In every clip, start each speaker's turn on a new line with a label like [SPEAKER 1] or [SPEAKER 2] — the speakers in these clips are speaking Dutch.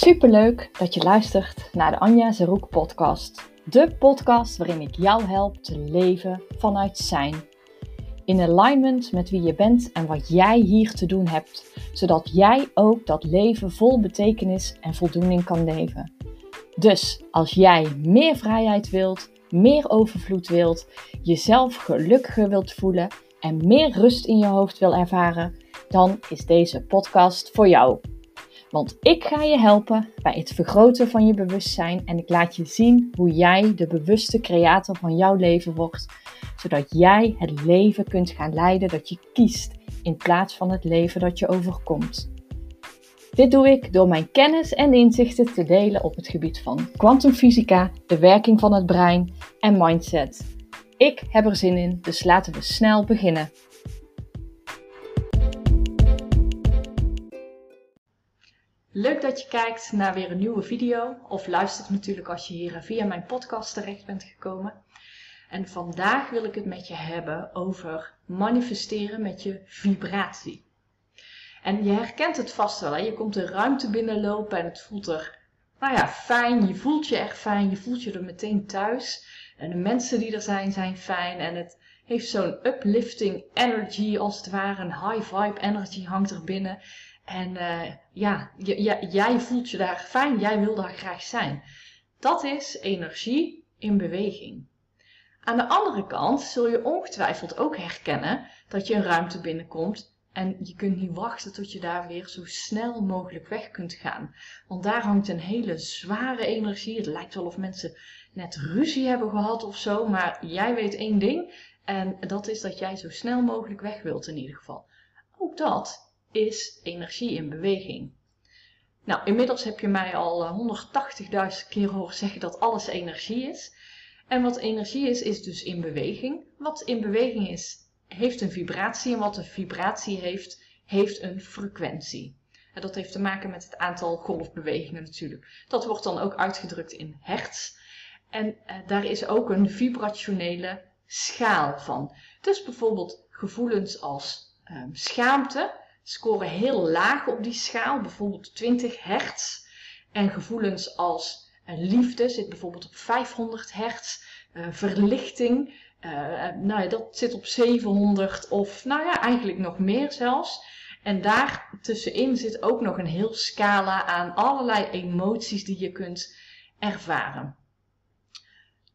[SPEAKER 1] Superleuk dat je luistert naar de Anja Zeroek podcast. De podcast waarin ik jou help te leven vanuit zijn. In alignment met wie je bent en wat jij hier te doen hebt, zodat jij ook dat leven vol betekenis en voldoening kan leven. Dus als jij meer vrijheid wilt, meer overvloed wilt, jezelf gelukkiger wilt voelen en meer rust in je hoofd wil ervaren, dan is deze podcast voor jou. Want ik ga je helpen bij het vergroten van je bewustzijn en ik laat je zien hoe jij de bewuste creator van jouw leven wordt, zodat jij het leven kunt gaan leiden dat je kiest in plaats van het leven dat je overkomt. Dit doe ik door mijn kennis en inzichten te delen op het gebied van kwantumfysica, de werking van het brein en mindset. Ik heb er zin in, dus laten we snel beginnen. Leuk dat je kijkt naar weer een nieuwe video of luistert natuurlijk als je hier via mijn podcast terecht bent gekomen. En vandaag wil ik het met je hebben over manifesteren met je vibratie. En je herkent het vast wel, hè? je komt de ruimte binnenlopen en het voelt er nou ja, fijn, je voelt je echt fijn, je voelt je er meteen thuis. En de mensen die er zijn, zijn fijn en het heeft zo'n uplifting energy als het ware, een high vibe energy hangt er binnen. En uh, ja, jij voelt je daar fijn, jij wil daar graag zijn. Dat is energie in beweging. Aan de andere kant zul je ongetwijfeld ook herkennen dat je een ruimte binnenkomt en je kunt niet wachten tot je daar weer zo snel mogelijk weg kunt gaan. Want daar hangt een hele zware energie. Het lijkt wel of mensen net ruzie hebben gehad of zo. Maar jij weet één ding. En dat is dat jij zo snel mogelijk weg wilt in ieder geval. Ook dat is energie in beweging. Nou, inmiddels heb je mij al 180.000 eh, keer horen zeggen dat alles energie is. En wat energie is, is dus in beweging. Wat in beweging is, heeft een vibratie. En wat een vibratie heeft, heeft een frequentie. En dat heeft te maken met het aantal golfbewegingen natuurlijk. Dat wordt dan ook uitgedrukt in hertz. En eh, daar is ook een vibrationele schaal van. Dus bijvoorbeeld gevoelens als ehm, schaamte scoren heel laag op die schaal, bijvoorbeeld 20 hertz. En gevoelens als uh, liefde zit bijvoorbeeld op 500 hertz. Uh, verlichting, uh, nou ja, dat zit op 700 of nou ja, eigenlijk nog meer zelfs. En daar tussenin zit ook nog een heel scala aan allerlei emoties die je kunt ervaren.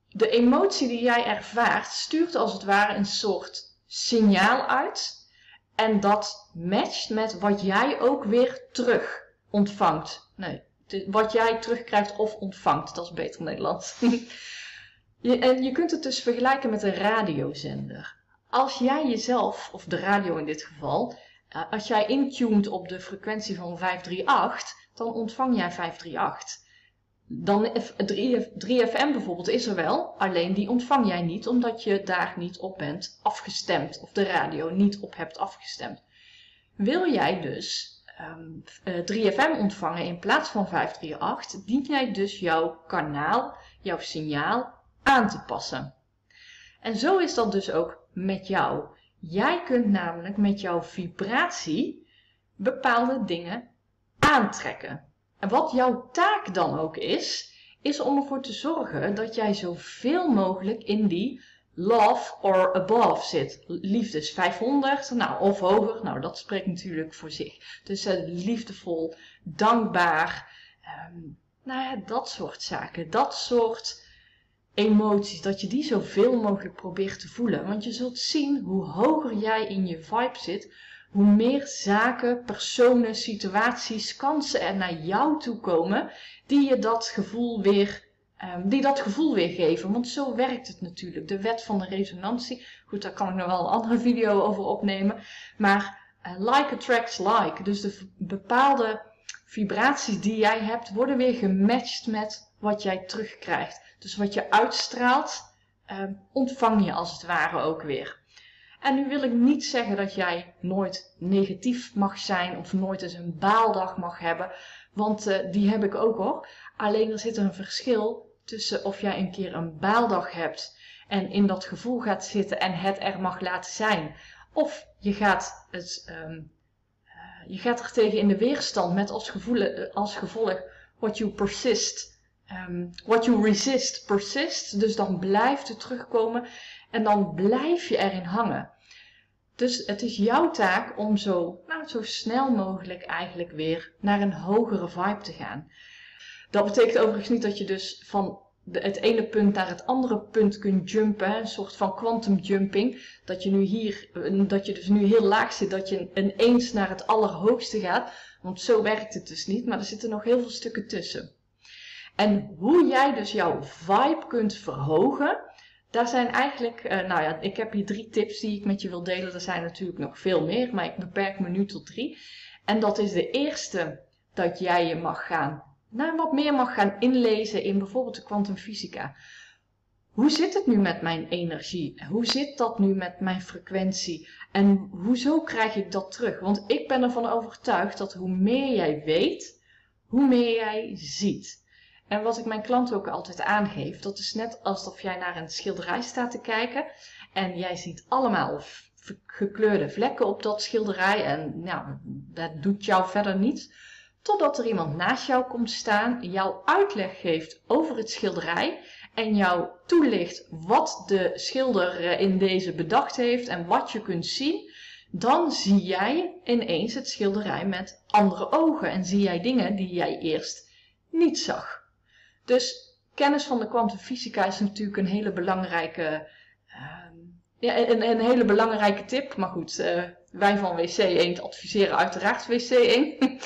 [SPEAKER 1] De emotie die jij ervaart stuurt als het ware een soort signaal uit en dat matcht met wat jij ook weer terug ontvangt. Nee, wat jij terugkrijgt of ontvangt. Dat is beter Nederlands. je, en je kunt het dus vergelijken met een radiozender. Als jij jezelf, of de radio in dit geval, eh, als jij intuned op de frequentie van 538, dan ontvang jij 538 dan 3FM bijvoorbeeld is er wel, alleen die ontvang jij niet omdat je daar niet op bent afgestemd of de radio niet op hebt afgestemd. Wil jij dus um, ehm, 3FM eh, ontvangen in plaats van 538, dien jij dus jouw kanaal, jouw signaal aan te passen. En zo is dat dus ook met jou. Jij kunt namelijk met jouw vibratie bepaalde dingen aantrekken. En wat jouw taak dan ook is, is om ervoor te zorgen dat jij zoveel mogelijk in die love or above zit. Liefdes 500, nou, of hoger, nou, dat spreekt natuurlijk voor zich. Dus uh, liefdevol, dankbaar, um, nou ja, dat soort zaken. Dat soort emoties, dat je die zoveel mogelijk probeert te voelen. Want je zult zien hoe hoger jij in je vibe zit, hoe meer zaken, personen, situaties, kansen er naar jou toe komen, die je dat gevoel weer, um, die dat gevoel weer geven. Want zo werkt het natuurlijk. De wet van de resonantie. Goed, daar kan ik nog wel een andere video over opnemen. Maar uh, like attracts like. Dus de bepaalde vibraties die jij hebt, worden weer gematcht met wat jij terugkrijgt. Dus wat je uitstraalt, um, ontvang je als het ware ook weer. En nu wil ik niet zeggen dat jij nooit negatief mag zijn of nooit eens een baaldag mag hebben, want uh, die heb ik ook hoor. Alleen er zit een verschil tussen of jij een keer een baaldag hebt en in dat gevoel gaat zitten en het er mag laten zijn. Of je gaat, het, um, je gaat er tegen in de weerstand met als, gevoel, als gevolg what you persist, um, what you resist persist. Dus dan blijft het terugkomen en dan blijf je erin hangen. Dus het is jouw taak om zo, nou, zo snel mogelijk eigenlijk weer naar een hogere vibe te gaan. Dat betekent overigens niet dat je dus van het ene punt naar het andere punt kunt jumpen. Een soort van quantum jumping. Dat je nu hier, dat je dus nu heel laag zit, dat je ineens naar het allerhoogste gaat. Want zo werkt het dus niet, maar er zitten nog heel veel stukken tussen. En hoe jij dus jouw vibe kunt verhogen, daar zijn eigenlijk, uh, nou ja, ik heb hier drie tips die ik met je wil delen. Er zijn natuurlijk nog veel meer, maar ik beperk me nu tot drie. En dat is de eerste, dat jij je mag gaan nou, wat meer mag gaan inlezen in bijvoorbeeld de kwantumfysica. Hoe zit het nu met mijn energie? Hoe zit dat nu met mijn frequentie? En hoezo krijg ik dat terug? Want ik ben ervan overtuigd dat hoe meer jij weet, hoe meer jij ziet. En wat ik mijn klanten ook altijd aangeef, dat is net alsof jij naar een schilderij staat te kijken en jij ziet allemaal gekleurde vlekken op dat schilderij en nou, dat doet jou verder niets. Totdat er iemand naast jou komt staan, jou uitleg geeft over het schilderij en jou toelicht wat de schilder eh, in deze bedacht heeft en wat je kunt zien, dan zie jij ineens het schilderij met andere ogen en zie jij dingen die jij eerst niet zag. Dus kennis van de kwantumfysica is natuurlijk een hele belangrijke, uh, ja, een, een, hele belangrijke tip. Maar goed, uh, wij van WC 1 adviseren uiteraard WC 1.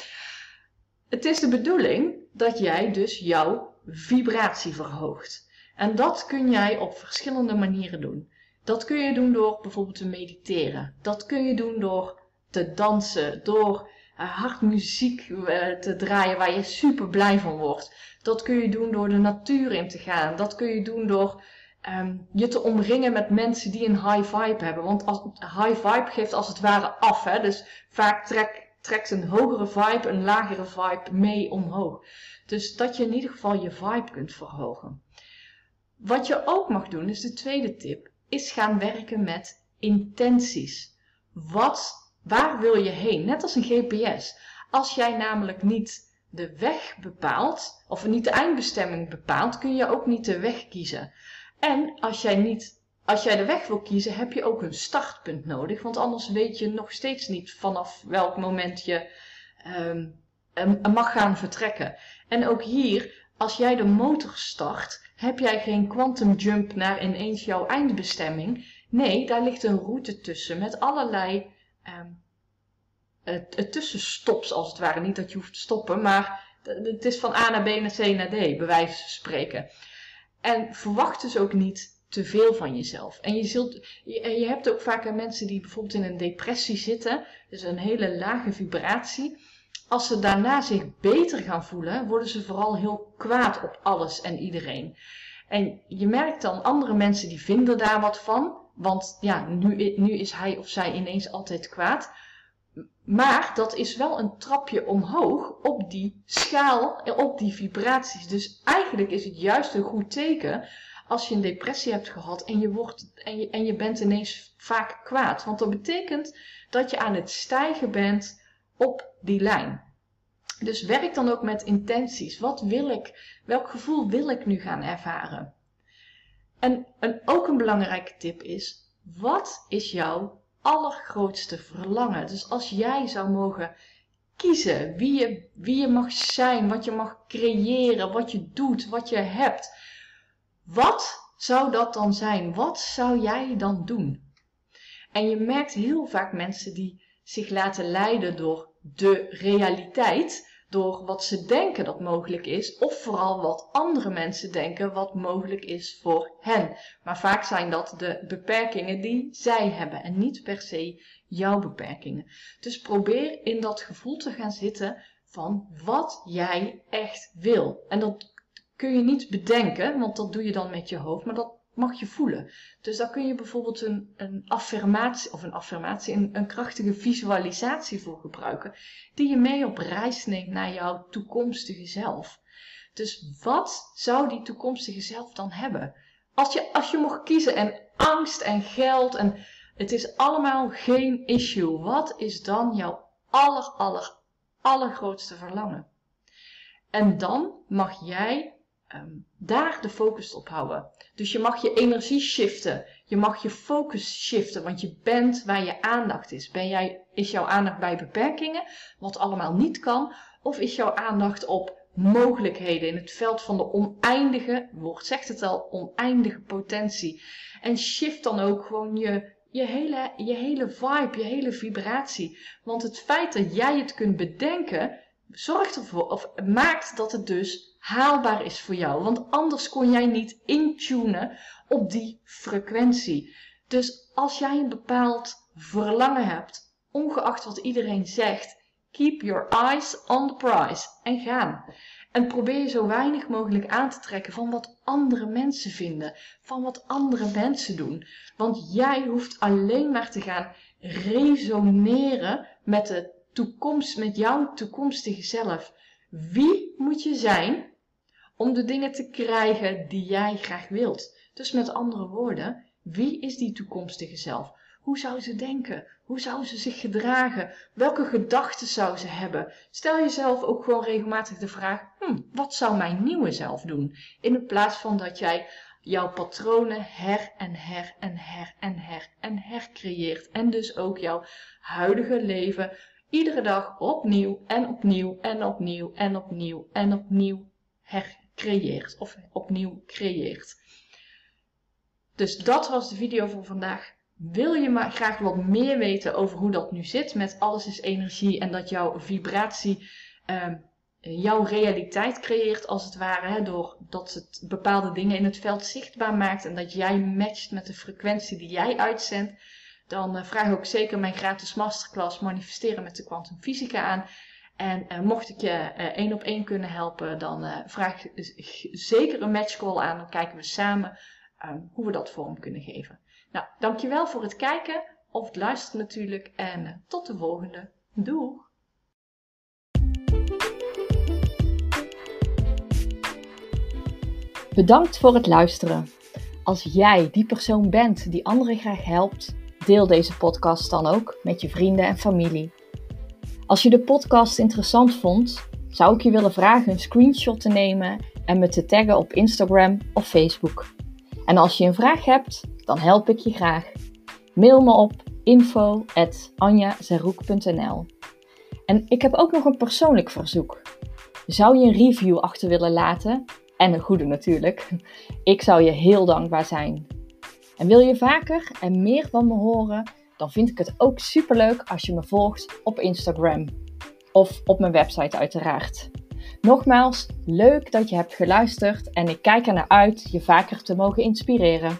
[SPEAKER 1] Het is de bedoeling dat jij dus jouw vibratie verhoogt. En dat kun jij op verschillende manieren doen. Dat kun je doen door bijvoorbeeld te mediteren. Dat kun je doen door te dansen, door uh, hard muziek uh, te draaien waar je super blij van wordt. Dat kun je doen door de natuur in te gaan. Dat kun je doen door um, je te omringen met mensen die een high vibe hebben. Want als, high vibe geeft als het ware af. Hè? Dus vaak trek trekt een hogere vibe, een lagere vibe mee omhoog. Dus dat je in ieder geval je vibe kunt verhogen. Wat je ook mag doen, is de tweede tip, is gaan werken met intenties. Wat, waar wil je heen? Net als een GPS. Als jij namelijk niet de weg bepaalt, of niet de eindbestemming bepaalt, kun je ook niet de weg kiezen. En als jij niet als jij de weg wil kiezen, heb je ook een startpunt nodig. Want anders weet je nog steeds niet vanaf welk moment je um, mag gaan vertrekken. En ook hier, als jij de motor start, heb jij geen quantum jump naar ineens jouw eindbestemming. Nee, daar ligt een route tussen met allerlei um, het, tussenstops als het ware. Niet dat je hoeft te stoppen, maar het is van A naar B naar C naar D, bij wijze van spreken. En verwacht dus ook niet te veel van jezelf. En je, zult, je, je hebt ook vaak mensen die bijvoorbeeld in een depressie zitten, dus een hele lage vibratie. Als ze daarna zich beter gaan voelen, worden ze vooral heel kwaad op alles en iedereen. En je merkt dan, andere mensen die vinden daar wat van, want ja, nu, nu is hij of zij ineens altijd kwaad. Maar dat is wel een trapje omhoog op die schaal, op die vibraties. Dus eigenlijk is het juist een goed teken als je een depressie hebt gehad en je, wordt, en je, en je bent ineens vaak kwaad. Want dat betekent dat je aan het stijgen bent op die lijn. Dus werk dan ook met intenties. Wat wil ik? Welk gevoel wil ik nu gaan ervaren? En ook een belangrijke tip is: wat is jouw allergrootste verlangen? Dus als jij zou mogen kiezen wie je, wie je mag zijn, wat je mag creëren, wat je doet, wat je hebt, wat zou dat dan zijn? Wat zou jij dan doen? En je merkt heel vaak mensen die zich laten leiden door de realiteit, door wat ze denken dat mogelijk is, of vooral wat andere mensen denken wat mogelijk is voor hen. Maar vaak zijn dat de beperkingen die zij hebben en niet per se jouw beperkingen. Dus probeer in dat gevoel te gaan zitten van wat jij echt wil. En dat kun je niet bedenken, want dat doe je dan met je hoofd, maar dat mag je voelen. Dus daar kun je bijvoorbeeld een, een affirmatie, of een affirmatie, een, een krachtige visualisatie voor gebruiken, die je mee op reis neemt naar jouw toekomstige zelf. Dus wat zou die toekomstige zelf dan hebben? Als je, als je mocht kiezen en angst en geld en het is allemaal geen issue. Wat is dan jouw aller, aller, allergrootste verlangen? En dan mag jij Ehm, daar de focus op houden. Dus je mag je energie shiften. Je mag je focus shiften, want je bent waar je aandacht is. Ben jij, is jouw aandacht bij beperkingen, wat allemaal niet kan? Of is jouw aandacht op mogelijkheden in het veld van de oneindige, woord zegt het al, oneindige potentie. En shift dan ook gewoon je, je, hele, je hele vibe, je hele vibratie. Want het feit dat jij het kunt bedenken, zorgt ervoor, of maakt dat het dus haalbaar is voor jou. Want anders kon jij niet intunen op die frequentie. Dus als jij een bepaald verlangen hebt, ongeacht wat iedereen zegt, keep your eyes on the prize en gaan. En probeer zo weinig mogelijk aan te trekken van wat andere mensen vinden, van wat andere mensen doen. Want jij hoeft alleen maar te gaan resoneren met de toekomst, met jouw toekomstige zelf. Wie moet je zijn om de dingen te krijgen die jij graag wilt? Dus met andere woorden, wie is die toekomstige zelf? Hoe zou ze denken? Hoe zou ze zich gedragen? Welke gedachten zou ze hebben? Stel jezelf ook gewoon regelmatig de vraag: hm, wat zou mijn nieuwe zelf doen? In plaats van dat jij jouw patronen her en her en her en her en her creëert. En dus ook jouw huidige leven iedere dag opnieuw en opnieuw en opnieuw en opnieuw en opnieuw hercreëert of opnieuw creëert. Dus dat was de video voor vandaag. Wil je maar graag wat meer weten over hoe dat nu zit met alles is energie en dat jouw vibratie uh, jouw realiteit creëert als het ware, hè, doordat het bepaalde dingen in het veld zichtbaar maakt en dat jij matcht met de frequentie die jij uitzendt, dan uh, vraag ook zeker mijn gratis masterclass Manifesteren met de kwantumfysica aan. En uh, mocht ik je uh, één op één kunnen helpen, dan vraag zeker een matchcall aan. Dan kijken we samen ehm, hoe we dat vorm kunnen geven. Nou, dankjewel voor het kijken of het luisteren natuurlijk. En tot de volgende. Doei!
[SPEAKER 2] Bedankt voor het luisteren. Als jij die persoon bent die anderen graag helpt, deel deze podcast dan ook met je vrienden en familie. Als je de podcast interessant vond, zou ik je willen vragen een screenshot te nemen en me te taggen op Instagram of Facebook. En als je een vraag hebt, dan help ik je graag. Mail me op info.anjazeroek.nl En ik heb ook nog een persoonlijk verzoek. Zou je een review achter willen laten? En een goede natuurlijk. Ik zou je heel dankbaar zijn. En wil je vaker en meer van me horen, dan vind ik het ook superleuk als je me volgt op Instagram. Of op mijn website uiteraard. Nogmaals, leuk dat je hebt geluisterd en ik kijk er naar uit je vaker te mogen inspireren.